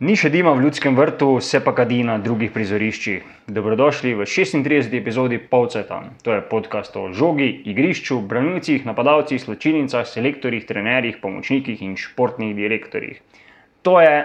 Ni še dima v ljudskem vrtu, se pa kadi na drugih prizoriščih. Dobrodošli v 36. epizodi Povceta. To je podcast o žogi, igrišču, branilcih, napadalcih, sločinicah, selektorjih, trenerjih, pomočnikih in športnih direktorjih. To je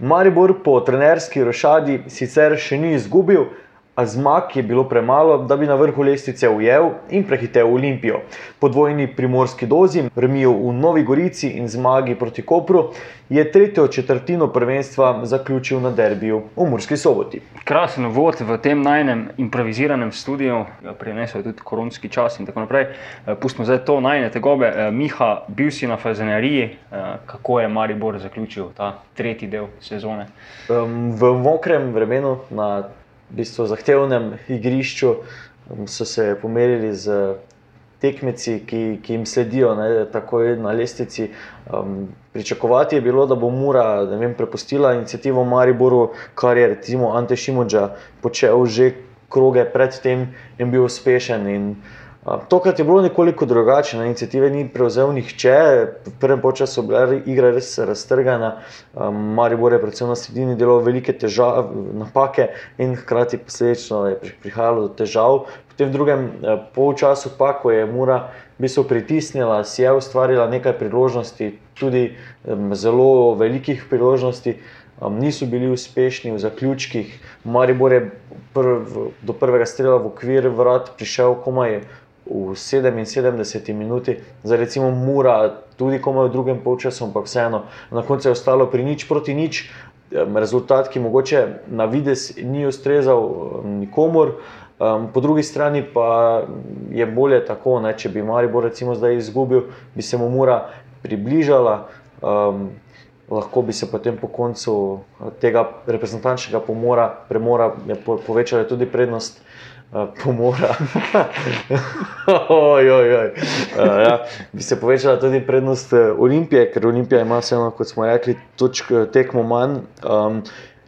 Maribor po trenerski rošadi sicer še ni izgubil, a zmag je bilo premalo, da bi na vrhu lestvice ujel in prehitel Olimpijo. Po dvojni primorski dozi, remijo v Novi Gorici in zmagi proti Kopru, je tretjo četrtino prvenstva zaključil na derbiju v Murski soboti. krasen vod v tem najnem improviziranem studiu, prinesel tudi koronski čas in tako naprej. Eh, Pustimo zdaj to najne tegobe. Eh, Miha, bil si na Fazeneriji, eh, kako je Maribor zaključil ta tretji del sezone? V mokrem vremenu, na v bistvu zahtevnem igrišču, um, so se pomerili z tekmeci, ki, ki jim sledijo, ne, takoj na lestvici. Um, pričakovati je bilo, da bo Mura vem, prepustila inicijativo Mariboru, kar je recimo Ante Šimunča počel že kroge predtem in bil uspešen. In, a, Tokrat je bilo nekoliko drugače, na inicijative ni prevzel nihče, v prvem času je bila igra res raztrgana, Maribor je predvsem na sredini delal velike težave, napake in hkrati posledično je pri- prihajalo do težav. Potem v drugem polčasu pa, ko je Mura v bistvu pritisnila, si je ustvarila nekaj priložnosti, tudi zelo velikih priložnosti. Niso bili uspešni v zaključkih. Maribor je prv, do prvega strela v okvir vrat prišel komaj v 77 minuti, za recimo Mura, tudi komaj v drugem polčasu, ampak vseeno, na koncu je ostalo pri nič proti nič. Rezultat, ki mogoče na vides ni ustrezal nikomor, um, po drugi strani pa je bolje tako, ne, če bi Maribor recimo zdaj izgubil, bi se mu Mura približala. Um, lahko bi se potem po koncu eh, tega reprezentančnega pomora, premora povečala tudi prednost uh, pomora. oj, oj, oj. Uh, ja, bi se povečala tudi prednost eh, Olimpije, ker Olimpija ima vseeno, kot smo rekli, točk eh, tekmo manj. Um,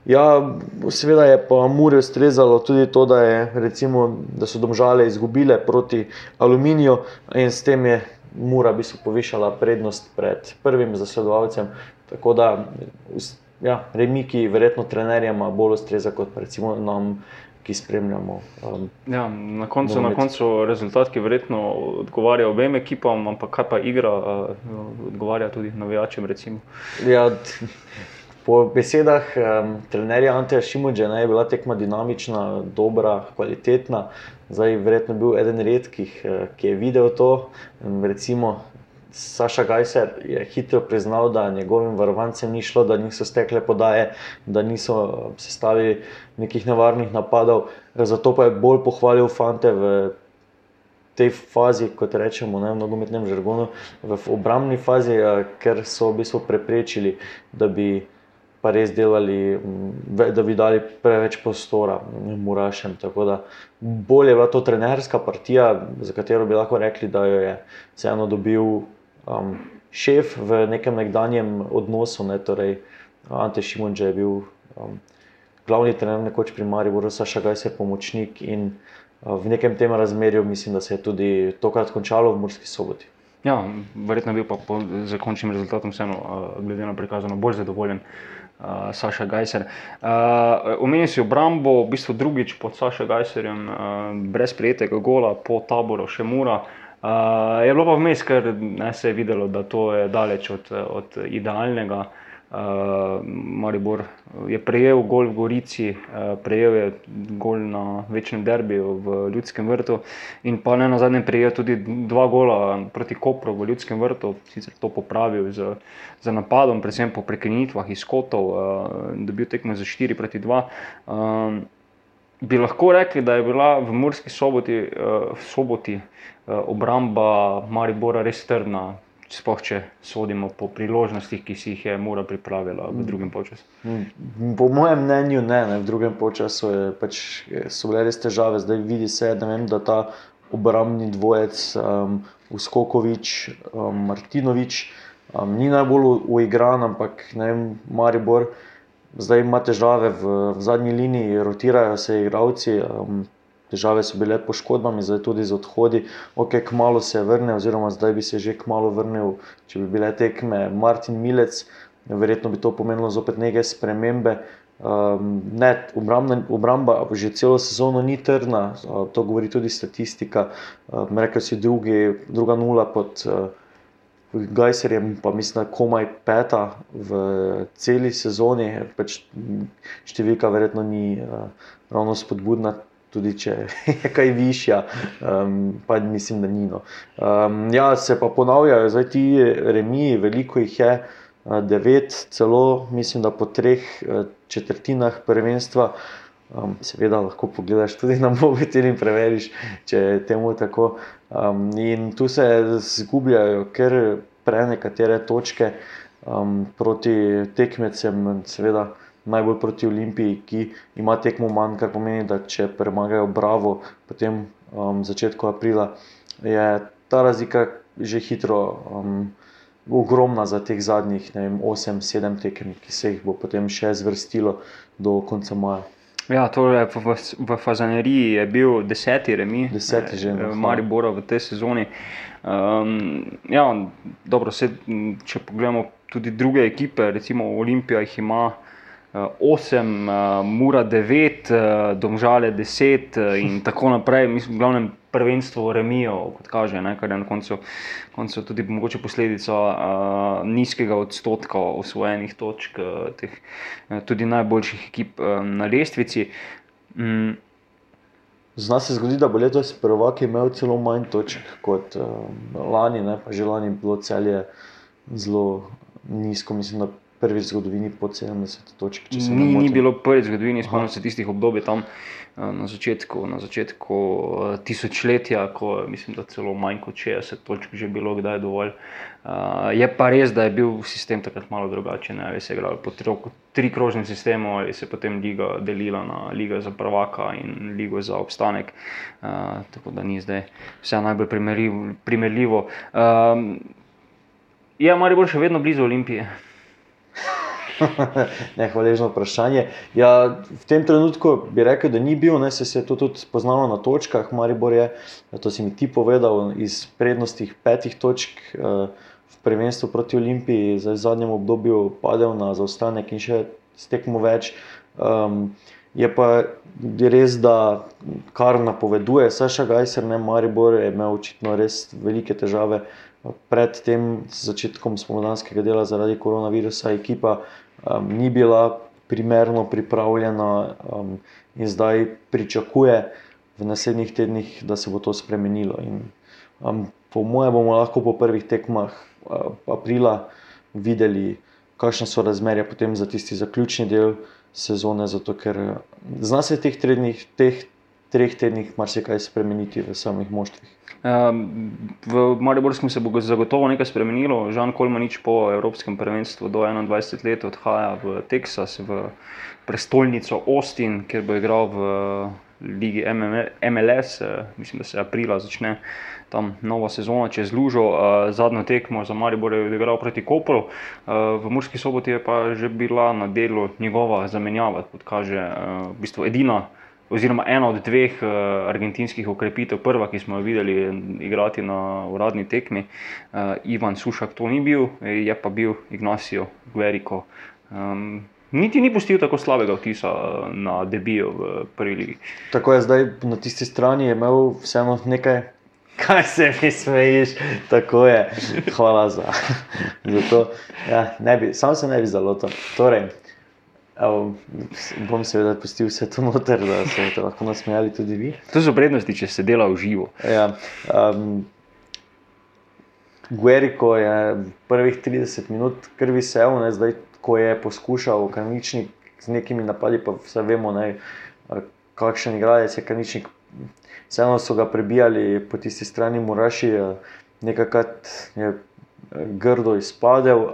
Ja, seveda je pa Muri ustrezalo tudi to, da, je, recimo, da so domžale izgubile proti Aluminiju in s tem je Mura v bistvu povišala prednost pred prvim zasledovalcem. Tako da ja, remiki, verjetno trenerjem, bolj ustreza kot recimo nam, ki spremljamo. Um, Ja, na koncu, na Nogomet. koncu rezultat, ki verjetno odgovarja obem ekipam, ampak kaj pa igra, eh, odgovarja tudi navijačem. Recimo. Ja, po besedah um, trenerja Anteja Šimunča je bila tekma dinamična, dobra, kvalitetna. Zdaj, verjetno je bil eden redkih, eh, ki je videl to. Em, Recimo, Saša Gajser je hitro priznal, da njegovim varovancem ni šlo, da niso stekle podaje, da niso eh, sestavili nekih nevarnih napadov. Zato pa je bolj pohvalil fante v tej fazi, kot rečemo ne, v nogometnem žargonu, v obrambni fazi, eh, ker so v bistvu preprečili, da bi pa res delali, mm, da bi dali preveč prostora Murašem. Tako da bolje je bila to trenerska partija, za katero bi lahko rekli, da jo je vseeno dobil um, šef v nekem nekdanjem odnosu. Ne, torej, Ante Šimunča je bil um, glavni trener nekoč pri Mariboru, Saša Gajs je pomočnik in uh, v nekem tem razmerju mislim, da se je tudi tokrat končalo v Murski soboti. Ja, verjetno je bil pa po, z končnim rezultatom vseeno, uh, glede na prikazano, bolj zadovoljen. Uh, Saša Gajser. Uh, Omenil si obrambo, v bistvu drugič pod Saša Gajserjem, uh, brez prijetega gola, po taboru še mura. Uh, je bilo pa vmes, ker ne, se je videlo, da to je daleč od, od idealnega. Uh, Maribor je prejel gol v Gorici, uh, prejel je gol na večnem derbiju v Ljudskem vrtu in pa ne na zadnjem prejel tudi dva gola proti Kopru v Ljudskem vrtu, sicer to popravil z, z napadom, predvsem po prekinitvah iz kotov, uh, dobil tekmo za 4 proti 2. Um, bi lahko rekli, da je bila v Murski soboti, uh, v soboti uh, obramba Maribora res trdna, sploh če sodimo po priložnostih, ki si jih je Mura pripravila v drugem času. Po mojem mnenju, ne, ne v drugem času je, pač, so bile res težave, zdaj vidi se, vem, da ta obrambni dvojec, um, Uskokovič, um, Martinovič, um, ni najbolj uigran, ampak ne vem, Maribor. Zdaj ima težave v, v zadnji liniji, rotirajo se igravci, um, težave so bile poškodbami, zdaj tudi z odhodi. Ok, kmalo se vrnil, oziroma zdaj bi se že kmalo vrnil, če bi bile tekme Martin Milec, verjetno bi to pomenilo zopet neke spremembe. Um, ne, obramba, obramba že celo sezono ni trdna, uh, to govori tudi statistika. Uh, Rekel si drugi, druga nula pod uh, Gajserjem, pa mislim, da komaj peta v celi sezoni. Pač številka verjetno ni uh, ravno spodbudna, tudi če je kaj višja, um, pa mislim, da ni. No. Um, ja, se pa ponavljajo, zdaj ti remi, veliko jih je, uh, devet, celo mislim, da po treh uh, četrtinah prvenstva. Um, seveda lahko pogledaš tudi na mobitel in preveriš, če je temu tako. Um, in tu se zgubljajo, ker pre nekatere točke um, proti tekmecem, seveda najbolj proti Olimpiji, ki ima tekmo manj, kar pomeni, da če premagajo Bravo, potem um, začetku aprila, je ta razlika že hitro. Um, Ogromna za teh zadnjih 8-7 tekem, ki se jih bo potem še zvrstilo do konca maja. Ja, torej v, v Fazaneriji je bil deseti remi, deseti že v Mariboru v tej sezoni. Um, ja, dobro, se, če pogledamo tudi druge ekipe, recimo Olimpija jih ima. 8, uh, Mura 9, uh, Domžale 10 uh, in tako naprej. Mislim, glavnem prvenstvo remijo, kot kaže, ne, kar je na koncu, koncu tudi mogoče posledica uh, nizkega odstotka osvojenih točk uh, teh uh, tudi najboljših ekip uh, na lestvici. Mm. Zna se zgodi, da bo letos prvak imel celo manj točk kot uh, lani, ne, pa že lani bilo celje zelo nizko, mislim, da prvi zgodovini pod 70 točk. Ni, ni bilo prvi zgodovini, spomnim se tistih obdobij tam eh, na začetku, na začetku eh, tisočletja, ko mislim, da celo manj kot 60 točk že bilo kdaj dovolj. Uh, je pa res, da je bil sistem takrat malo drugačen. Ali se je igral po tri krožnem sistemu, ali se je potem liga delila na ligo za prvaka in ligo za obstanek. Tako da ni zdaj vse najbolj primerljivo. Je Maribor še vedno blizu Olimpije? Nehvaležno vprašanje. Ja, v tem trenutku bi rekel, da ni bil, ne, se je to tudi poznalo na točkah. Maribor je, to si mi ti povedal, iz prednostih petih točk uh, v prvenstvu proti Olimpiji, zdaj v zadnjem obdobju padel na zaostanek in še stekmo več. Um, je pa res, da kar napoveduje Saša Gajser, ne Maribor, je imel očitno res velike težave. Pred tem začetkom spomladanskega dela zaradi koronavirusa ekipa um, ni bila primerno pripravljena um, in zdaj pričakuje v naslednjih tednih, da se bo to spremenilo. In, um, po mojem, bomo lahko po prvih tekmah uh, aprila videli, kakšne so razmerja potem za tisti zaključni del sezone, zato ker zna se teh, trednih, teh treh tednih marsikaj spremeniti v samih moštvih. Um, v Mariborskem se bo zagotovo nekaj spremenilo. Žan Kolmanič po Evropskem prvenstvu do 21 let odhaja v Teksas, v prestolnico Austin, kjer bo igral v Ligi MLS, eh, mislim, da se aprila začne tam nova sezona čez Lužo. Uh, zadnjo tekmo za Maribor je odigral proti Kopru, uh, v Murski soboti je pa že bila na delu njegova zamenjava, kot kaže, v bistvu edina oziroma ena od dveh uh, argentinskih ukrepitev, prva, ki smo jo videli igrati na uradni tekmi, uh, Ivan Sušak to ni bil, je pa bil Ignacio Guerrico. Um, niti ni pustil tako slabega vtisa eh, na debiju v prvi ligi. Tako je zdaj na tisti strani imel vseeno nekaj. Kaj se mi smejiš, tako je. Hvala za, za to. Ja, bi, sam se ne bi zalotil. Torej, Evo, bom seveda pustil vse to noter, da se lahko nasmejali tudi vi. To so prednosti, če se dela v živo. Ja, um, Gueriko je prvih 30 minut krvi sev, ne, zdaj, ko je poskušal kaničnik z nekimi napadi, pa vse vemo, ne, kakšen igralec je kaničnik. Vseeno so ga prebijali po tisti strani Muraši, nekajkrat je grdo izpadel,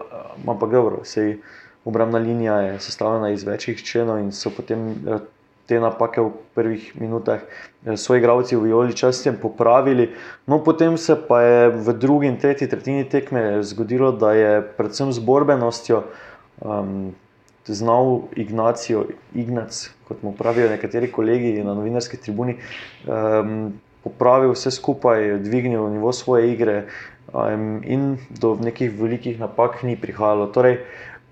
ampak dobro, sej obrambna linija je sestavljena iz večjih členov in so potem eh, te napake v prvih minutah eh, svoji igravci v Joli častem popravili. No, potem se pa je v drugi in tretji tretjini tekme zgodilo, da je predvsem z borbenostjo um, znal Ignacijo, Ignac, kot mu pravijo nekateri kolegi na novinarski tribuni, um, popravil vse skupaj, dvignil nivo svoje igre um, in do nekih velikih napak ni prihajalo. Torej,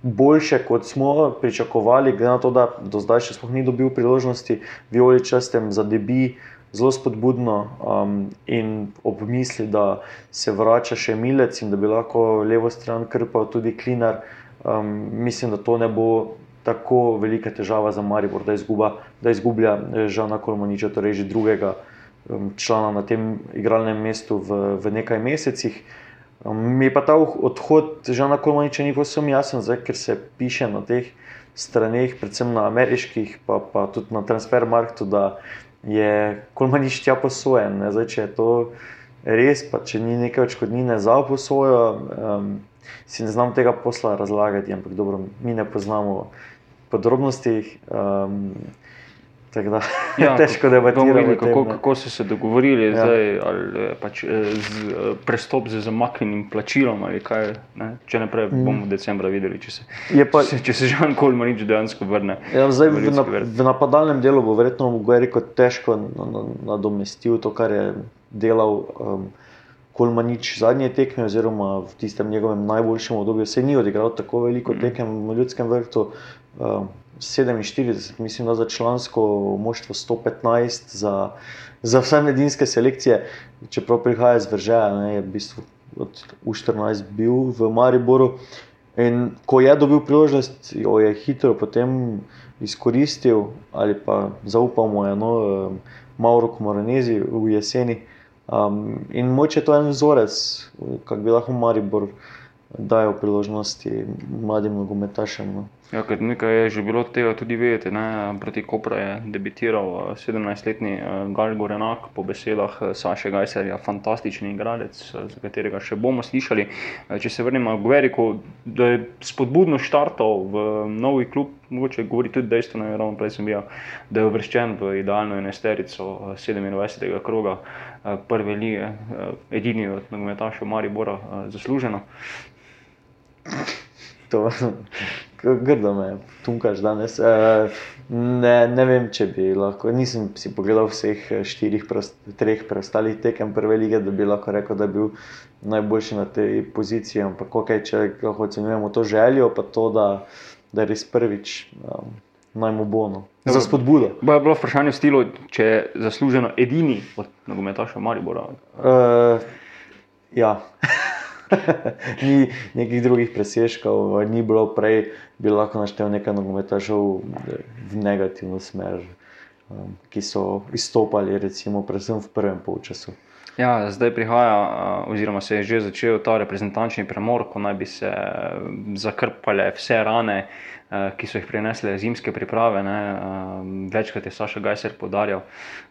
Boljše, kot smo pričakovali, glede na to, da do zdaj še sploh ni dobil priložnosti, Violi čestem za debi, zelo spodbudno um, in ob misli, da se vrača še Milec in da bi lahko levo stran krpal tudi Klinar, um, mislim, da to ne bo tako velika težava za Maribor, da, izguba, da izgublja eh, Žana Kolmoniča, torej že drugega um, člana na tem igralnem mestu v, v nekaj mesecih. Um, mi pa ta odhod Žana Kolmaniča ni posebno jasen, zdaj, ker se piše na teh straneh, predvsem na ameriških, pa, pa tudi na Transfermarktu, da je Kolmanič tja posojen. Zdaj, če je to res, pa če ni nekaj odškodnine za posojo, um, si ne znam tega posla razlagati, ampak dobro, mi ne poznamo podrobnosti. Um, Da, ja, težko je debatirati. Kako, kako so se dogovorili, ja. zdaj, ali pač eh, z, eh, prestop z zamaknjenim plačilom, ali kaj. Ne? Če ne prej mm. bomo v decembru videli, če se, pa, če, če se Žan Kolmanič dejansko vrne. Ja, zdaj, v, na, v napadalnem delu bo verjetno Guerrero težko nadomestil to, kar je delal. Um, Kolmanič zadnje tekme, oziroma v tistem njegovem najboljšem obdobju, se ni odigral tako veliko mm. tekem v ljudskem vrtu. Um, 47, mislim, da za člansko moštvo 115, za, za vse medijske selekcije, čeprav prihaja iz Vržeja, ne, je v bistvu od U14 bil v Mariboru. In ko je dobil priložnost, jo je hitro potem izkoristil ali pa zaupal mu je no, Mauro Komoranezi v jeseni. Um, in moče to je en vzorec, kako bi lahko Maribor dajal priložnosti mladim nogometašem. No. Ja, nekaj je že bilo tega tudi vedeti. Ne? Proti Kopru je debitiral 17-letni eh, eh, Gal Gorenak, po besedah eh, Saša Gajserja, fantastični igralec, za katerega še bomo slišali. Če se vrnemo k Goveriku, da je spodbudno štartal v novi klub, mogoče govori tudi dejstvo, ne, ravno prej sem bil, da je uvrščen v idealno enesterico 27. kroga prve lige, edini od nogometašev Maribora zasluženo. To grdo me tunkaš danes. Uh, ne, ne vem, če bi lahko. Nisem si pogledal vseh eh, štirih, prost, treh preostalih tekem prve lige, da bi lahko rekel, da je bil najboljši na tej poziciji. Ampak, okay, če lahko ocenjujemo to željo, pa to, da, da res prvič. Um, Naj mu bo no. za spodbudo. Bo je bilo vprašanje v stilu, če je zasluženo edini od nogometašev Maribora? Uh, ja. ni nekih drugih presežkov, ni bilo prej, bi lahko naštel nekaj nogometašov v negativno smer, um, ki so izstopali, recimo, predvsem v prvem polčasu. Ja, zdaj prihaja, oziroma se je že začel ta reprezentančni premor, ko naj bi se zakrpale vse rane, ki so jih prinesle zimske priprave. Ne. Večkrat je Saša Gajser podarjal,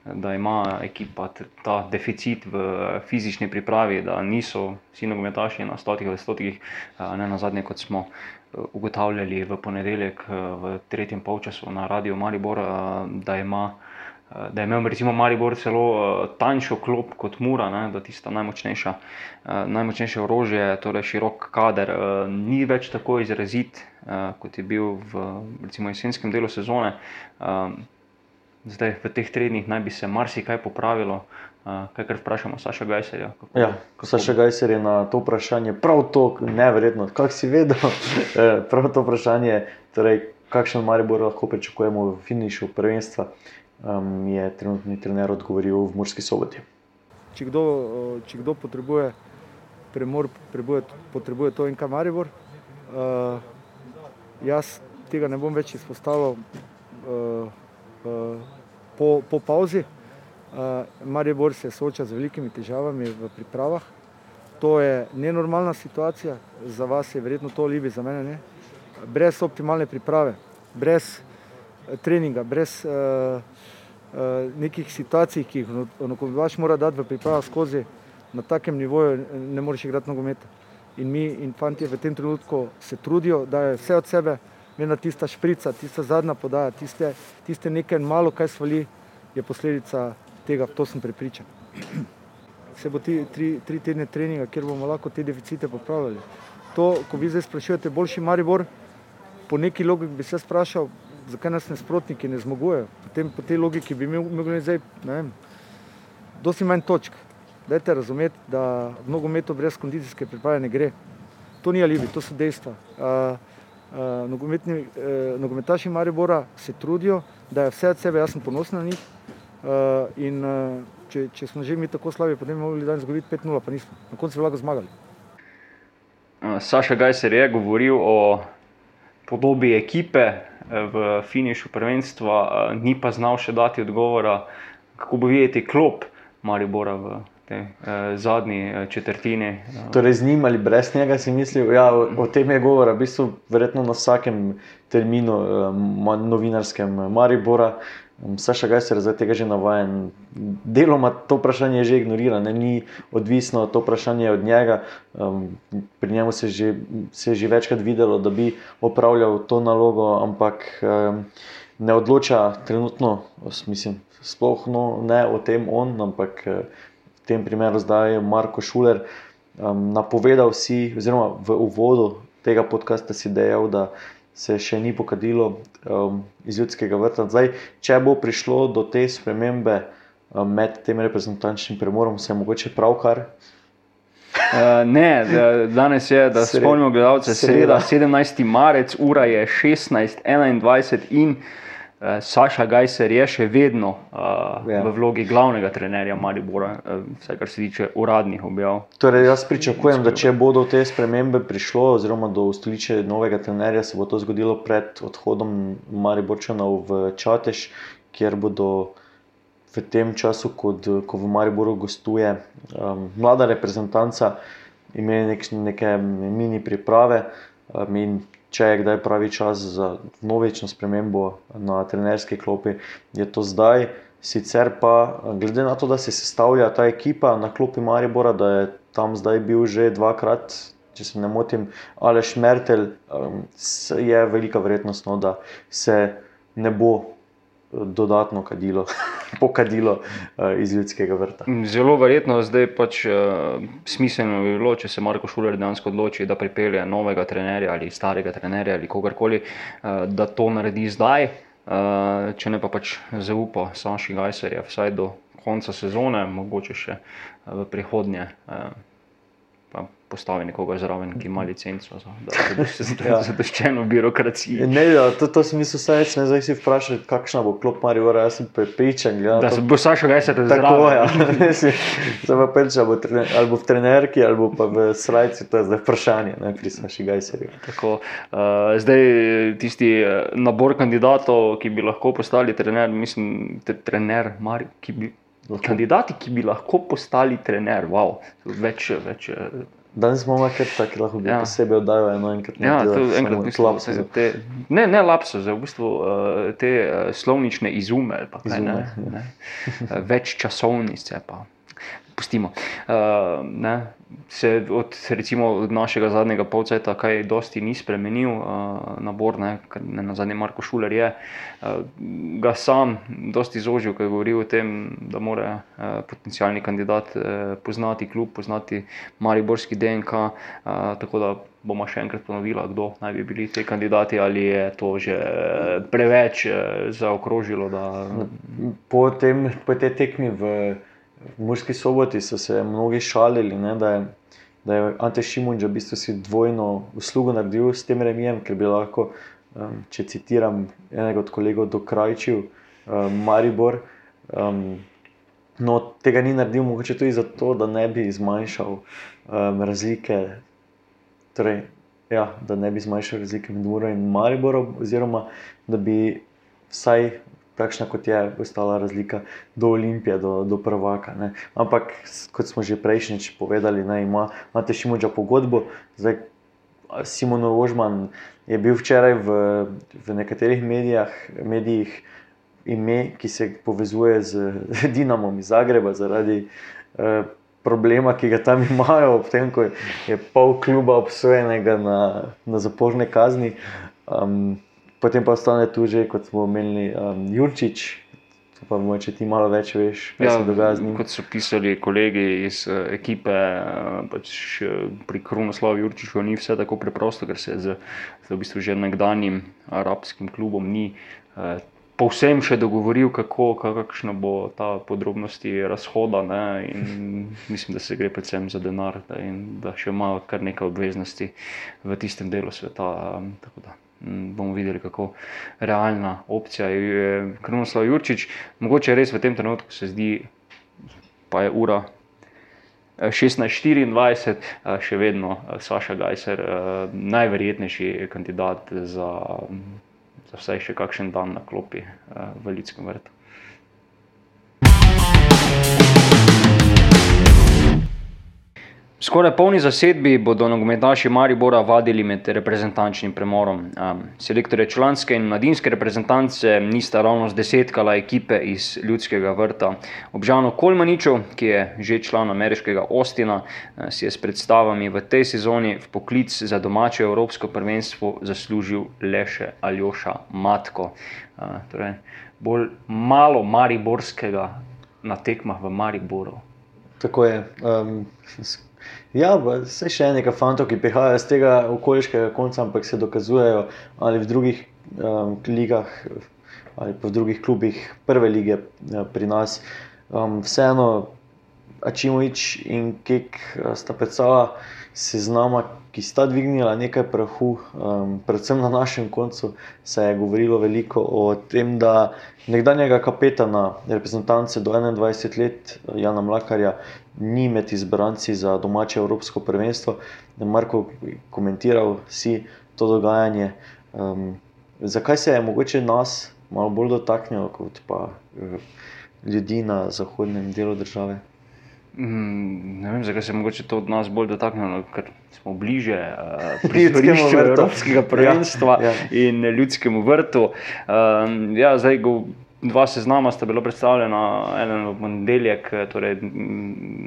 da ima ekipa ta deficit v fizični pripravi, da niso vsi nogometaši na stotih ali stotih, ne na zadnje, kot smo ugotavljali v ponedeljek v tretjem polčasu na Radio Maribor, da ima da je imel recimo Maribor celo uh, tanjšo klop kot Mura, ne, da tista najmočnejša, uh, najmočnejše orožje, torej širok kader, uh, ni več tako izrazit, uh, kot je bil v recimo, jesenskem delu sezone. Uh, zdaj, v teh tednih naj bi se marsikaj popravilo. Uh, kaj kar vprašamo, Saša Gajserja? Kako, ja, kako... Saša Gajser je na to vprašanje prav to, nevrjetno, kako si vedel, prav to vprašanje, torej, kakšen Maribor lahko pričakujemo v finišu prvenstva um, je trenutni trener odgovoril v Murski soboti. Če kdo, če kdo potrebuje premor, potrebuje, potrebuje to in kamaribor. Uh, jaz tega ne bom več izpostavil uh, uh, po, po pauzi. Uh, Maribor se sooča z velikimi težavami v pripravah. To je nenormalna situacija, za vas je verjetno to libi, za mene ne. Brez optimalne priprave, brez treninga, brez uh, uh, nekih situacij, ki jih nogometaš mora dati v pripravo skozi na takem nivoju, ne moreš igrati nogometa. in mi in fanti v tem trenutku se trudijo, da je vse od sebe, ena tista šprica, tista zadnja podaja, tiste, tiste nekaj malo, kaj svali, je posledica tega, to sem prepričan. Se bo ti tri, tri tedne treninga, kjer bomo lahko te deficite popravljali. To, ko vi zdaj sprašujete, boljši Maribor, po neki logiki bi se sprašal, zakaj nas nasprotniki ne zmogujejo. Potem po tej logiki bi mogli zdaj, ne vem, dosti manj točk. Dajte razumeti, da v nogometu brez kondicijske priprave ne gre. To ni alibi, to so dejstva. Uh, uh, nogometni, uh, nogometaši Maribora se trudijo, da je vse od sebe, jaz sem ponosen na njih. Uh, in uh, če, če smo že mi tako slabi, potem bi mogli danes zgoditi 5-0, pa nismo. Na koncu bi lahko zmagali. Saša Gajser je govoril o podobi ekipe v finišu prvenstva, ni pa znal še dati odgovora, kako bo videti klop Maribora v tej eh, zadnji četrtini. Torej, z njim ali brez njega si mislil, ja, o, o tem je govora, v bistvu, verjetno na vsakem terminu eh, novinarskem Maribora. Saša Gajser je tega že navaden. Deloma to vprašanje že ignorira, ne? ni odvisno to vprašanje od njega. Um, pri njemu se, že, se je že večkrat videlo, da bi opravljal to nalogo, ampak um, ne odloča trenutno, mislim, sploh no, ne o tem on, ampak v tem primeru zdaj je Marko Šuler um, napovedal si, oziroma v uvodu tega podcasta si dejal, da se še ni pokadilo um, iz ljudskega vrta. Zdaj, če bo prišlo do te spremembe um, med tem reprezentančnim premorom, se je mogoče pravkar. Uh, ne, danes je, da spomnimo, gledalce, sreda, 17. marec, ura je 16:21 in Saša Gajser je še vedno uh, ja. v vlogi glavnega trenerja Maribora, uh, vse kar se tiče uradnih objav. Torej, jaz pričakujem, da če bodo te spremembe prišlo, oziroma do ustoliče novega trenerja, se bo to zgodilo pred odhodom Mariborčanov v Čatež, kjer bodo. V tem času, ko, ko v Mariboru gostuje um, mlada reprezentanca, imeli nek, neke mini priprave. Um, in če je kdaj pravi čas za novično spremembo na trenerski klopi, je to zdaj. Sicer pa, glede na to, da se sestavlja ta ekipa na klopi Maribora, da je tam zdaj bil že dvakrat, če se ne motim, Aleš Mertel, um, je velika verjetnost, no, da se ne bo dodatno kadilo, pokadilo uh, iz ljudskega vrta. Zelo verjetno zdaj pač uh, smiselno bi bilo, če se Marko Šuler dejansko odloči, da pripelje novega trenerja ali starega trenerja ali kogarkoli, uh, da to naredi zdaj, uh, če ne pa pač zaupa Saši Gajserja vsaj do konca sezone, mogoče še v prihodnje. Uh, postavi nekoga zraven, ki ima licenco za zadoščeno ja. birokracijo. Ne, ja, to, to si mislil, da se zdaj si vprašaj, kakšna bo klop Marijo, jaz sem prepričan. Ja, da se bo Saša Gajsa te zraven. Ja. Zdaj pa peč, ali bo, trener, ali bo v trenerki, ali pa v srajci, to je zdaj vprašanje, ne, pri Saši Gajserju. Tako, uh, zdaj tisti uh, nabor kandidatov, ki bi lahko postali trener, mislim, te, trener Marijo, ki bi. Lahko. Kandidati, ki bi lahko postali trener, wow, več. več Danes imamo kar tako, lahko bi ja. posebej oddajal eno enkrat. Ja, to je enkrat lapsus. Te, ne, ne lapsus, v bistvu uh, te uh, slovnične izume, pa, izume ne, ja. ne, več časovnice. Pa pustimo. Uh, se od, recimo, od našega zadnjega polceta kaj dosti ni spremenil, uh, nabor, ne, ne na zadnje Marko Šuler je uh, ga sam dosti zožil, ko je govoril o tem, da mora uh, potencijalni kandidat uh, poznati klub, poznati Mariborski DNK, uh, tako da bomo še enkrat ponovili, kdo naj bi bili ti kandidati, ali je to že preveč zaokrožilo. Da... Po, tem, po tej tekmi v v Murski soboti so se mnogi šalili, ne, da, je, da je Ante Šimunča v bistvu si dvojno uslugo naredil s tem remijem, ker bi lahko, um, če citiram enega od kolegov, dokrajčil um, Maribor. Um, no, tega ni naredil, mogoče tudi zato, da ne bi zmanjšal um, razlike. Torej, ja, da ne bi zmanjšal razlike med Muro in Mariborom, oziroma da bi vsaj takšna kot je ostala razlika do Olimpije, do, do prvaka. Ne. Ampak, kot smo že prejšnjič povedali, ne, ima Matej Šimoča pogodbo. Zdaj, Simon Ožman je bil včeraj v, v nekaterih medijah, medijih ime, ki se povezuje z Dinamom iz Zagreba zaradi eh, problema, ki ga tam imajo, ob tem, ko je pol kluba obsojenega na, na zaporne kazni. Um, potem pa ostane tu že, kot smo omenili, um, Jurčič. Pa moče ti malo več veš, kaj ja, se dogaja z njim. Kot so pisali kolegi iz uh, ekipe, uh, pač uh, pri Krunoslovu Jurčiču ni vse tako preprosto, ker se z, z v bistvu že nekdanjim arabskim klubom ni uh, povsem še dogovoril, kako, kakšno bo ta podrobnosti razhoda. Mislim, da se gre predvsem za denar da, in da še ima kar nekaj obveznosti v tistem delu sveta. Um, bomo videli, kako realna opcija je Kronoslav Jurčič. Mogoče res v tem trenutku se zdi, pa je ura 16:24, še vedno Saša Gajser, najverjetnejši kandidat za, za vsaj še kakšen dan na klopi v Ljudskem vrtu. Skoraj polni zasedbi bodo nogometaši Maribora vadili med reprezentančnim premorom. Um, Selektorje članske in mladinske reprezentance nista ravno zdesetkala ekipe iz ljudskega vrta. Obžano Kolmaniču, ki je že član ameriškega Ostina, si je s predstavami v tej sezoni v poklic za domače evropsko prvenstvo zaslužil le še Aljoša Matko. Uh, torej, bolj malo mariborskega na tekmah v Mariboru. Tako je. Um, Ja, vse še nekaj fantov, ki prihajajo iz tega okoliškega konca, ampak se dokazujejo ali v drugih um, ligah ali pa v drugih klubih prve lige ja, pri nas. Um, vseeno, Ačimovič in Kek uh, sta predstavila seznama, ki sta dvignila nekaj prahu, um, predvsem na našem koncu se je govorilo veliko o tem, da nekdanjega kapetana reprezentance do 21 let, Jana Mlakarja, ni med izbranci za domače Evropsko prvenstvo. Marko, komentiral si to dogajanje. Um, zakaj se je mogoče nas malo bolj dotaknilo kot pa uh, ljudi na zahodnem delu države? Mm, ne vem, zakaj se je mogoče to od nas bolj dotaknilo, ker smo bliže uh, prizorišču Evropskega prvenstva ja, ja. in ljudskemu vrtu. Um, ja, zdaj, go, dva seznama sta bila predstavljena, en v ponedeljek, torej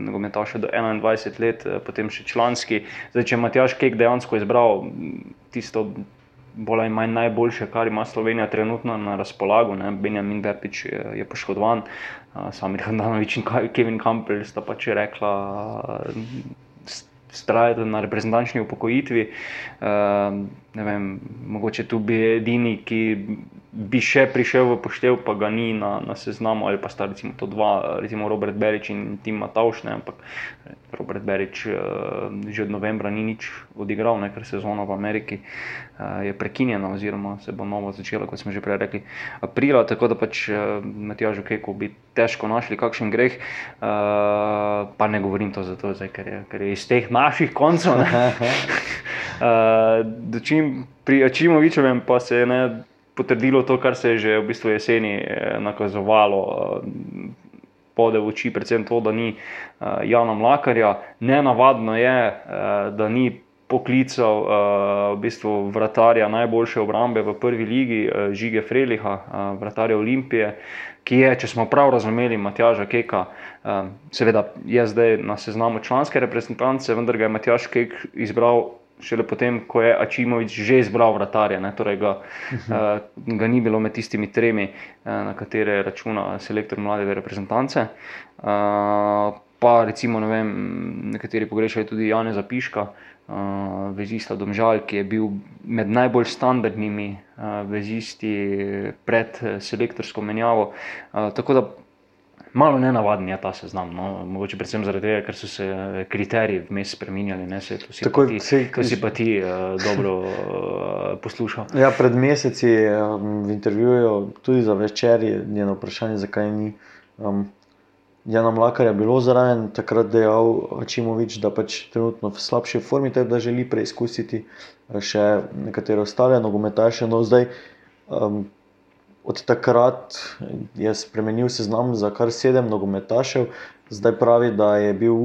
nogometaš do 21 let, potem še članski. Zdaj, če Matjaš Kek dejansko izbral tisto. Bolj ali manj najboljše, kar ima Slovenija trenutno na razpolago. Ne? Benjamin Bepič je, je poškodovan, Samir Hranovič in Kevin Campbell sta pač rekla, strajati na reprezentančni upokojitvi. Vem, mogoče tu bi edini, ki bi še prišel v poštev, pa ga ni na, na seznamu, ali pa sta recimo to dva, recimo Robert Berič in Tim Matavšne, ampak Robert Berič uh, že od novembra ni nič odigral, ne, ker sezona v Ameriki uh, je prekinjena, oziroma se bo novo začela, kot smo že prej rekli, aprila, tako da pač uh, Matjažu Keku bi težko našli kakšen greh, uh, pa ne govorim to zato, zdaj, ker, je, ker je iz teh naših koncev. uh, pri Ačimovičevem pa se je ne potrdilo to, kar se je že v bistvu jeseni eh, nakazovalo. Eh, pode v oči, predvsem to, da ni uh, Jana Mlakarja. Nenavadno je, uh, da ni poklical uh, v bistvu vratarja najboljše obrambe v prvi ligi, uh, Žige Freliha, uh, vratarja Olimpije, ki je, če smo prav razumeli, Matjaža Keka, uh, seveda je zdaj na seznamu članske reprezentance, vendar ga je Matjaž Kek izbral šele potem, ko je Ačimovič že izbral vratarja, ne, torej ga, uh, ga ni bilo med tistimi tremi, uh, na katere računa selektor mlade reprezentance. Uh, pa recimo, ne vem, nekateri pogrešajo tudi Jana Zapiška, uh, vezista Domžal, ki je bil med najbolj standardnimi uh, vezisti pred selektorsko menjavo. Uh, tako da Malo ne navaden je ta seznam, no? mogoče predvsem zaradi tega, ker so se eh, kriteriji vmes spremenjali. To si Tako, pa ti, to si pa ti uh, dobro uh, poslušal. Ja, pred meseci um, v intervjuju, tudi za večer, je njeno vprašanje, zakaj ni. Um, Jana Mlakar je bilo zraven, takrat dejal Čimovič, da pač trenutno v slabši formi, da želi preizkusiti še nekatere ostale nogometaše. No, zdaj, um, Od takrat je spremenil seznam za kar sedem nogometašev, zdaj pravi, da je bil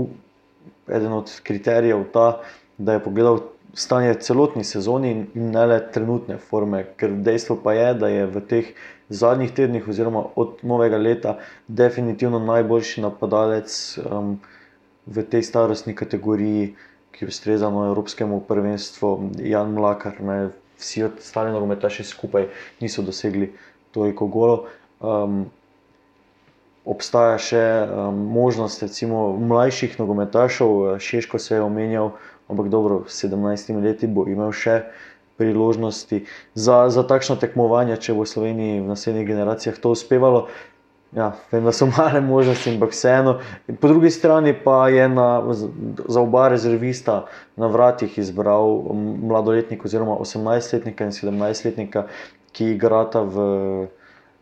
eden od kriterijev ta, da je pogledal stanje celotni sezoni in ne le trenutne forme. Ker dejstvo pa je, da je v teh zadnjih tednih, oziroma od novega leta, definitivno najboljši napadalec um, v tej starostni kategoriji, ki ustreza no, Evropskemu prvenstvu, Jan Mlakar, ne, vsi ostali nogometaši skupaj niso dosegli toliko golov. Um, obstaja še um, možnost, recimo, mlajših nogometašov, Šeško se je omenjal, ampak dobro, s 17 leti bo imel še priložnosti za, za takšno tekmovanje, če bo Sloveniji v naslednjih generacijah to uspevalo. Ja, vem, da so male možnosti, ampak vseeno. Po drugi strani pa je na, za oba rezervista na vratih izbral mladoletnika, oziroma 18-letnika in 17-letnika, ki igrata v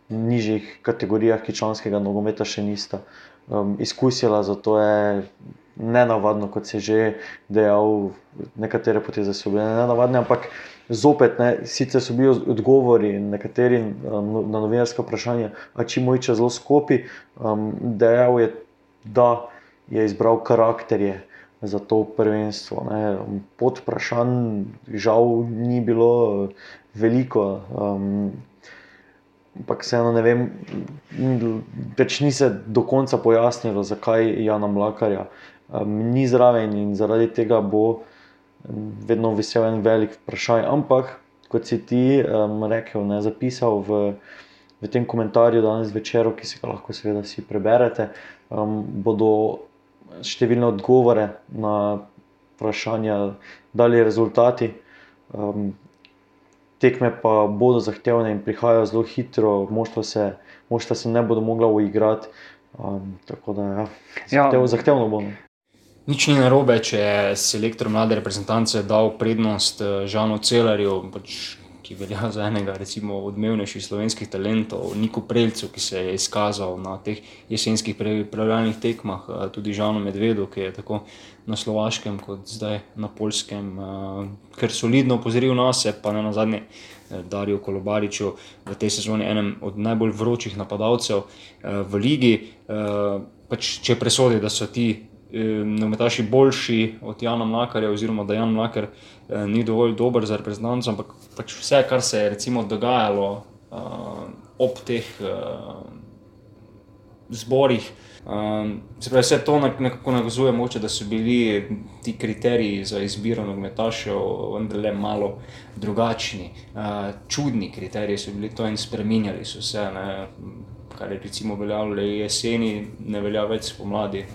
nižjih kategorijah, ki članskega nogometa še nista um, izkusila. Zato je nenavadno, kot se že dejal, nekatere poteze so bile nenavadne, ampak zopet, ne, sicer so bili odgovori nekateri um, na novinarske vprašanja, a če moj čas zelo skopi, um, dejal je, da je izbral karakterje. Za to prvenstvo. Ne. Pod vprašanjem, žal, ni bilo veliko, um, ampak vseeno ne vem, več ni se do konca pojasnilo, zakaj Jana Mlakarja um, ni zraven in zaradi tega bo vedno visel en velik vprašaj. Ampak, kot si ti um, rekel, ne zapisal v, v tem komentarju danes večer, ki si ga lahko seveda vsi preberete, um, bodo številne odgovore na vprašanja dali rezultati. Um, Tekme pa bodo zahtevne in prihajajo zelo hitro, moštva se, moštva se ne bodo mogla uigrati. Um, tako da, ja, zahtev, ja, zahtevno bo. Nič ni narobe, če je selektor mlade reprezentance dal prednost eh, Žanu Celarju, pač, ki velja za enega recimo, odmevnejših slovenskih talentov, Niku Preljcu, ki se je izkazal na teh jesenskih pripravljalnih tekmah, eh, tudi Žanu Medvedu, ki je tako na slovaškem kot zdaj na polskem, eh, ker solidno opozoril na sebe, pa ne na zadnje. Darijo Kolobariču v tej sezoni, enem od najbolj vročih napadalcev v ligi. Pač, če presodi, da so ti nogometaši boljši od Jana Mlakarja, oziroma da Jan Mlakar eh, ni dovolj dober za reprezentanco, ampak pač vse, kar se je recimo dogajalo eh, ob teh eh, zborih. Um, se pravi, vse to nekako nakazuje, moče, da so bili ti kriteriji za izbiro nogometašev vendarle malo drugačni. Uh, čudni kriteriji so bili to in spremenjali so se. Ne kar je recimo veljalo le jeseni, ne velja več spomladi.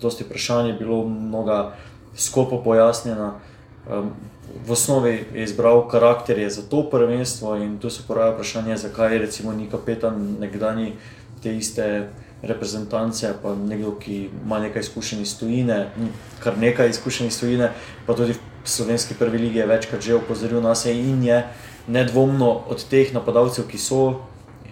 Dosti vprašanj je bilo mnogo skopo pojasnjeno. V osnovi je izbral karakterje za to prvenstvo in tu se poraja vprašanje, zakaj recimo ni kapetan nekdani te iste reprezentance, pa nekdo, ki ima nekaj izkušenj iz tujine, kar nekaj izkušenj iz tujine, pa tudi v slovenski prvi ligi je večkrat že opozoril nas in je nedvomno od teh napadalcev, ki so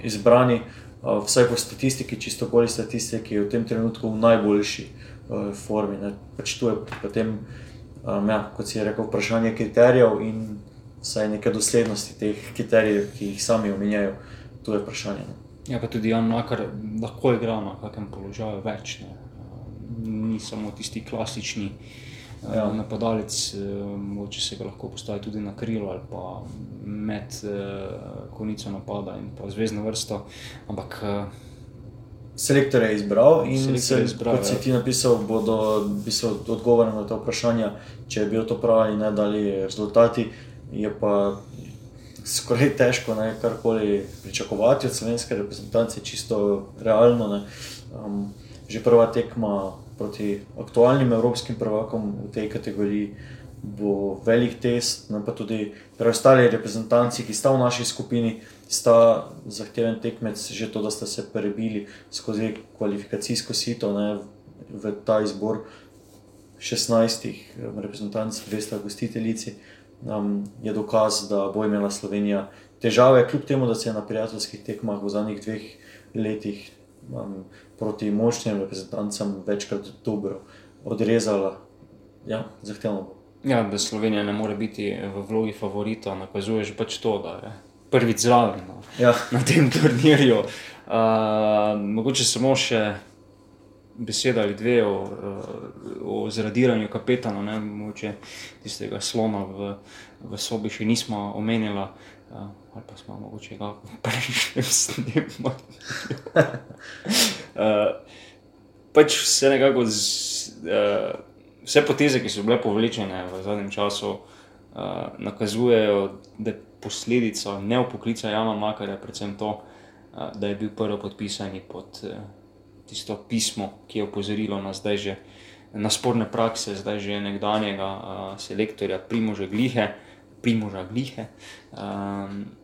izbrani, vsaj po statistiki, čisto bolj statistiki, je v tem trenutku v najboljši uh, formi. Pač tu je potem, um, ja, kot si je rekel, vprašanje kriterijev in vsaj neke doslednosti teh kriterijev, ki jih sami omenjajo. Tu je vprašanje. Ne. Ja, pa tudi Jan Makar lahko igra na kakem položaju več. Ne. Ni samo tisti klasični ja. napadalec, če se ga lahko postavi tudi na krilo ali pa med uh, konico napada in pa zvezdno vrsto. Ampak, Selektor je izbral in se, je izbral, kot si ja. ti napisal, bodo odgovorili na ta vprašanja, če je bilo to prav ali ne, dali rezultati. Je pa skoraj težko ne, karkoli pričakovati od slovenske reprezentance, čisto realno. Um, že prva tekma proti aktualnim evropskim prvakom v tej kategoriji bo velik test, no pa tudi preostali reprezentanci, ki sta v naši skupini, sta zahteven tekmec, že to, da sta se prebili skozi kvalifikacijsko sito ne, v ta izbor 16 reprezentanc, 200 gostiteljici, um, je dokaz, da bo imela Slovenija težave, kljub temu, da se je na prijateljskih tekmah v zadnjih dveh letih um, proti močnim reprezentancem večkrat dobro odrezala. Ja, zahtevno bo. Ja, da Slovenija ne more biti v vlogi favorita, nakazuje že pač to, da je prvič zraven no, ja. na tem turnirju. Uh, mogoče samo še beseda ali dve o, o zradiranju kapetana, ne mogoče tistega slona v, v sobi še nismo omenjali. Uh, ali pa smo mogoče ga prejšnji snimali. uh, pač vse nekako, z, uh, vse poteze, ki so bile povlečene v zadnjem času, uh, nakazujejo, da je posledica neopoklica Jana Makarja, predvsem to, uh, da je bil prvi podpisani pod uh, tisto pismo, ki je opozorilo na zdaj že na sporne prakse, zdaj že nekdanjega uh, selektorja Primoža Glihe. Primoža Glihe. Um,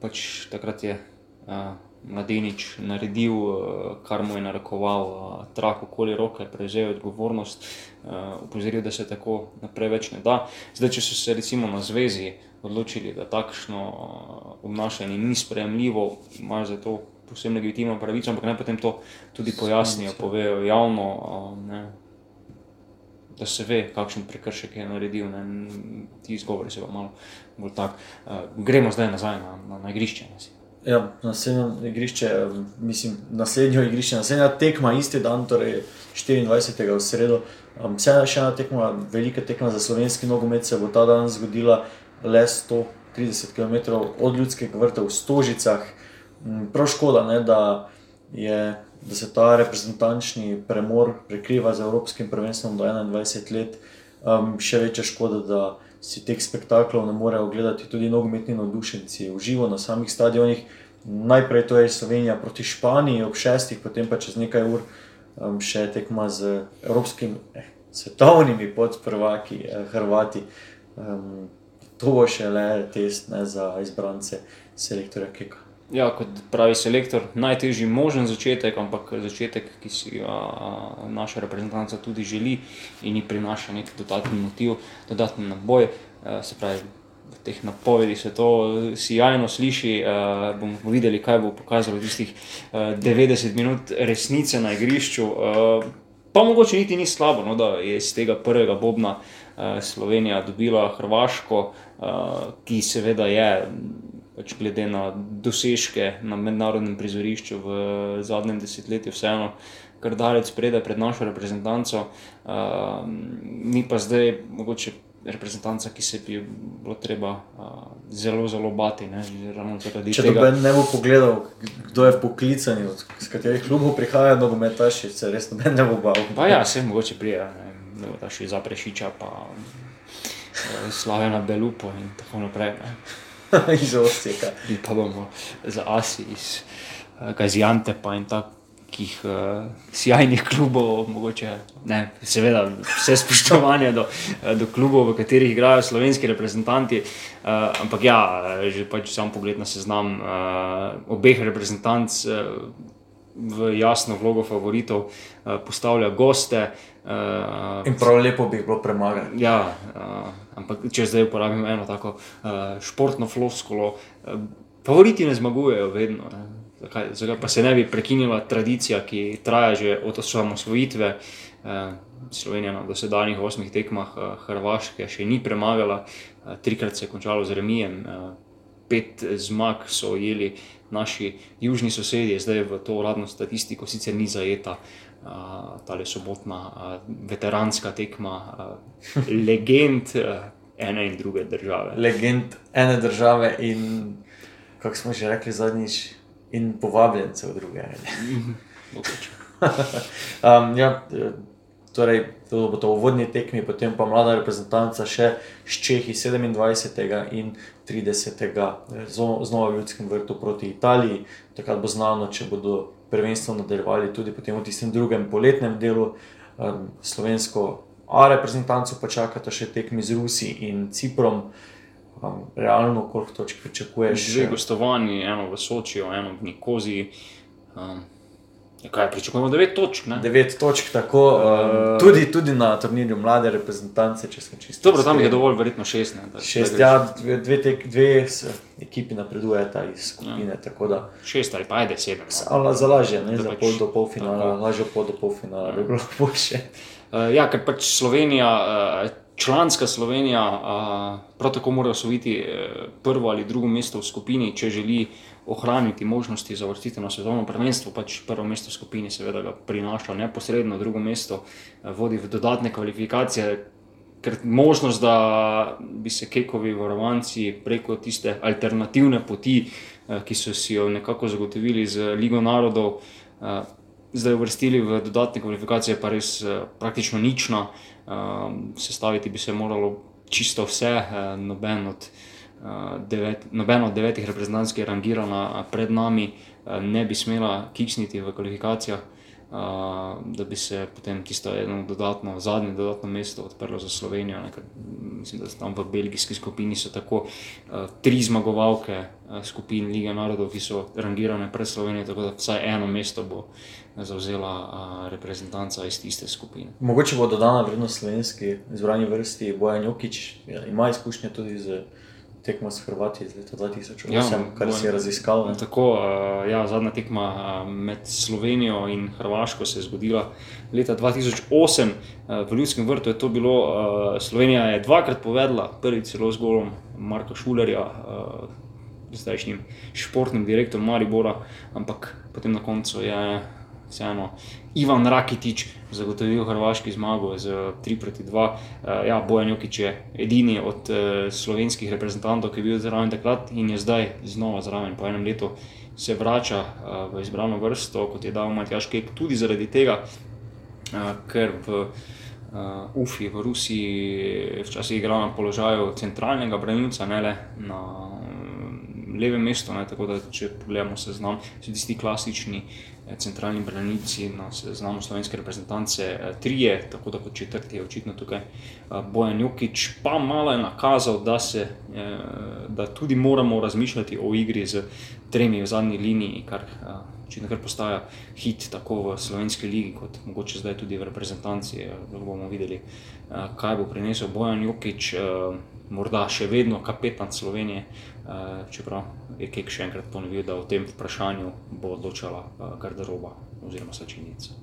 pač takrat je uh, mladenič naredil, uh, kar mu je narekoval, uh, trak okoli roke, prevzel odgovornost, uh, upozoril, da se tako naprej več ne da. Zdaj, če so se recimo na zvezi odločili, da takšno uh, obnašanje ni sprejemljivo, imajo za to posebno legitimno pravico, ampak naj potem to tudi pojasnijo, povejo javno. Uh, Da se ve, kakšen prekršek je naredil, ne, ti izgovori so malo bolj tak. Uh, gremo zdaj nazaj na, na, na igrišče. Ja, naslednje igrišče, mislim, naslednjo igrišče, naslednja tekma, isti dan, torej 24. v sredo. Um, še ena tekma, velika tekma za slovenski nogomet se bo ta dan zgodila le 130 km od ljudskega vrta v Stožicah. Um, prav škoda, ne, da je da se ta reprezentančni premor prekriva z Evropskim prvenstvom do 21 let, um, še večja škoda, da si teh spektaklov ne morejo gledati tudi nogometni navdušenci v živo na samih stadionih. Najprej to je Slovenija proti Španiji ob šestih, potem pa čez nekaj ur um, še tekma z evropskimi, eh, svetovnimi podprvaki, eh, Hrvati. Um, to bo še le test ne, za izbrance selektorja Keka. Ja, kot pravi selektor, najtežji možen začetek, ampak začetek, ki si ga naša reprezentanca tudi želi in ji prinaša neki dodatni motiv, dodatni naboj. Se pravi, v teh napovedih se to sjajno sliši. Bomo videli, kaj bo pokazalo tistih 90 minut resnice na igrišču. Pa mogoče niti ni slabo, no, da je iz tega prvega bobna Slovenija dobila Hrvaško, ki seveda je pač glede na dosežke na mednarodnem prizorišču v zadnjem desetletju, vseeno kar daleč spredaj pred našo reprezentanco. Uh, mi pa zdaj mogoče reprezentanca, ki se bi bilo treba uh, zelo, zelo bati. Ne, Če tega... ne bo pogledal, kdo je poklican, iz katerih klubov prihaja nogometaši, se res noben ne bo bal. Pa ja, se mogoče prije, ne, da še za prešiča, pa slavena Belupo in tako naprej. Ne. iz Osijeka. In pa bomo za Asi iz uh, Gaziantepa in takih uh, sjajnih klubov, mogoče, ne, seveda, vse spoštovanje do, do klubov, v katerih igrajo slovenski reprezentanti. Uh, ampak ja, že pač sam pogled na seznam uh, obeh reprezentanc. Uh, V jasno vlogo favoritov uh, postavlja goste. Uh, in prav lepo bi jih bilo premagati. Ja, uh, ampak če zdaj uporabim eno tako uh, športno floskolo, uh, favoriti ne zmagujejo vedno. Ne. Zakaj, zakaj pa se ne bi prekinila tradicija, ki traja že od osamosvojitve? Uh, Slovenija na dosedanjih osmih tekmah uh, Hrvaške še ni premagala, uh, trikrat se je končalo z remijem, uh, pet zmag so ujeli naši južni sosedje, zdaj v to uradno statistiko sicer ni zajeta. Uh, ta le sobotna uh, veteranska tekma, uh, legend uh, ene in druge države. Legend ene države in, kako smo že rekli zadnjič, in povabljencev druge. um, ja, torej, to bo to v vodni tekmi, potem pa mlada reprezentanca še s Čehi 27. in 30. znova v ljudskem vrtu proti Italiji. Takrat bo znano, če bodo prvenstvo nadaljevali tudi v tistem drugem poletnem delu. Um, slovensko A reprezentanco pa čakata še tekmi z Rusi in Ciprom. Um, realno, koliko točk pričakuješ? Dve gostovani, eno v Sočiju, eno v Nikozi. Um, kaj pričakujemo? Devet točk. Ne? Devet točk, tako. Um, tudi, tudi na turnirju mlade reprezentance, če smo čisto. Dobro, tam je dovolj, verjetno šest. Ne, šest, ja, dve, dve, tek, dve ekipi napredujeta iz skupine. Ja. Šest ali pa ajde sedem. No. Za lažje, ne za pol do polfinala, lažje pol do polfinala, ja. bi bilo boljše. Uh, ja, ker pač Slovenija, uh, članska Slovenija, uh, prav tako mora osvojiti uh, prvo ali drugo mesto v skupini, če želi ohraniti možnosti za vrstitev na svetovno prvenstvo. Pač prvo mesto v skupini, seveda, ga prinaša neposredno, drugo mesto uh, vodi v dodatne kvalifikacije. Ker možnost, da bi se kekovi varovanci preko tiste alternativne poti, uh, ki so si jo nekako zagotovili z Ligo narodov, uh, zdaj uvrstili v dodatne kvalifikacije, pa res praktično nično. Uh, sestaviti bi se moralo čisto vse, noben, od, devet, noben od devetih reprezentantov, ki je rangirana pred nami, uh, ne bi smela kiksniti v kvalifikacijah. Uh, da bi se potem tisto eno dodatno, zadnje dodatno mesto odprlo za Slovenijo. Nekaj, mislim, da tam v belgijski skupini so tako tri zmagovalke skupin Lige narodov, ki so rangirane pred Slovenijo, tako da vsaj eno mesto bo zauzela reprezentanca iz tiste skupine. Mogoče bo dodana vrednost slovenski izbrani vrsti Bojan Jokič, ja, ima izkušnje tudi z tekmo s Hrvati iz leta 2008, ja, kar si je raziskal. Ne? Tako, uh, ja, zadnja tekma uh, med Slovenijo in Hrvaško se je zgodila leta 2008 uh, v Ljudskem vrtu. Je bilo, uh, Slovenija je dvakrat povedala, prvi celo z golom Marka Šulerja. Uh, Zdajšnjim športnim direktorjem Maribora, ampak potem na koncu je vseeno Ivan Rakitič zagotovil hrvaški zmago z 3 proti 2. Uh, eh, ja, Bojan Jokič je edini od uh, slovenskih reprezentantov, ki je bil zraven takrat in je zdaj znova zraven. Po enem letu se vrača uh, v izbrano vrsto, kot je dal Matjaš Kek, tudi zaradi tega, uh, ker v uh, UFI v Rusiji včasih igra na položaju centralnega branilca, ne le na levem mestu. Ne, tako da, če pogledamo seznam, so tisti klasični eh, centralni branilci na seznamu slovenske reprezentance, eh, trije, tako da kot četrti je očitno tukaj eh, Bojan Jukič, pa malo je nakazal, da, se, da tudi moramo razmišljati o igri z tremi v zadnji liniji, kar očitno kar postaja hit tako v slovenski ligi, kot mogoče zdaj tudi v reprezentanci. Da bomo videli, kaj bo prinesel Bojan Jukič morda še vedno kapetan Slovenije, čeprav je Kek še enkrat ponovil, da o tem vprašanju bo odločala eh, garderoba oziroma sačinica.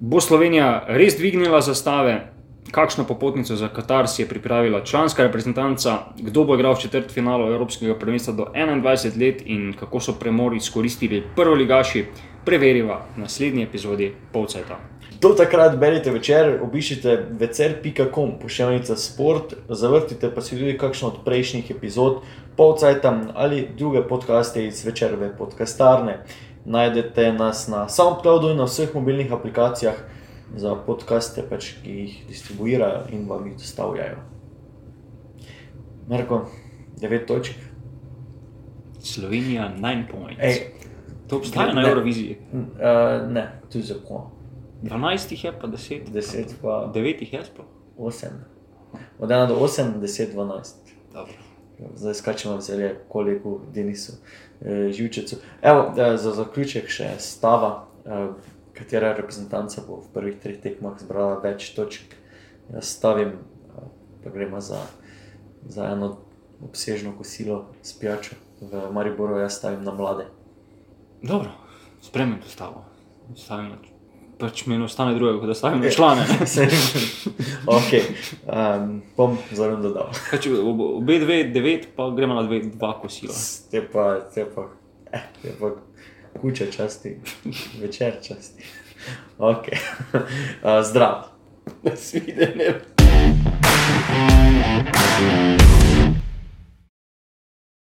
Bo Slovenija res dvignila zastave? Kakšno popotnico za Katar si je pripravila članska reprezentanca, kdo bo igral v četrt finalu Evropskega prvenstva do 21 let in kako so premori izkoristili prvo ligaši, preveriva v naslednji epizodi Polcajta. Do takrat berite večer, obišite večer.com, pošiljka sport, zavrtite pa si tudi kakšno od prejšnjih epizod, polcajtam ali druge podcaste iz večerve podcastarne. Najdete nas na SoundCloudu in na vseh mobilnih aplikacijah za podcaste, pač, ki jih distribuirajo in vam jih dostavljajo. Marko, 9 točk. Slovenija 9 points. To obstaja na Euroviziji. Uh, ne, tu je zakon. 12 jih je, pa 10. 10 pa 9 jih je sploh. 8. Od 1 do 8, 10, 12. Dobro. Zdaj skačemo v zelje, koliko Denisu eh, živčecu. Evo, eh, za zaključek še stava, eh, katera reprezentanca bo v prvih treh tekmah zbrala več točk. Jaz stavim, pa gremo za, za eno obsežno kosilo s pijačo v Mariboru, jaz stavim na mlade. Dobro, spremem to stavo. Stavim na pač mi ostane drugo, da stavim na člane. ok, um, bom zelo dodal. Pač, obe dve, devet, pa gremo na dve, dva kosila. Te pa, te pa, eh, te pa kuče časti, večer časti. Ok, uh, zdrav. Svidenje.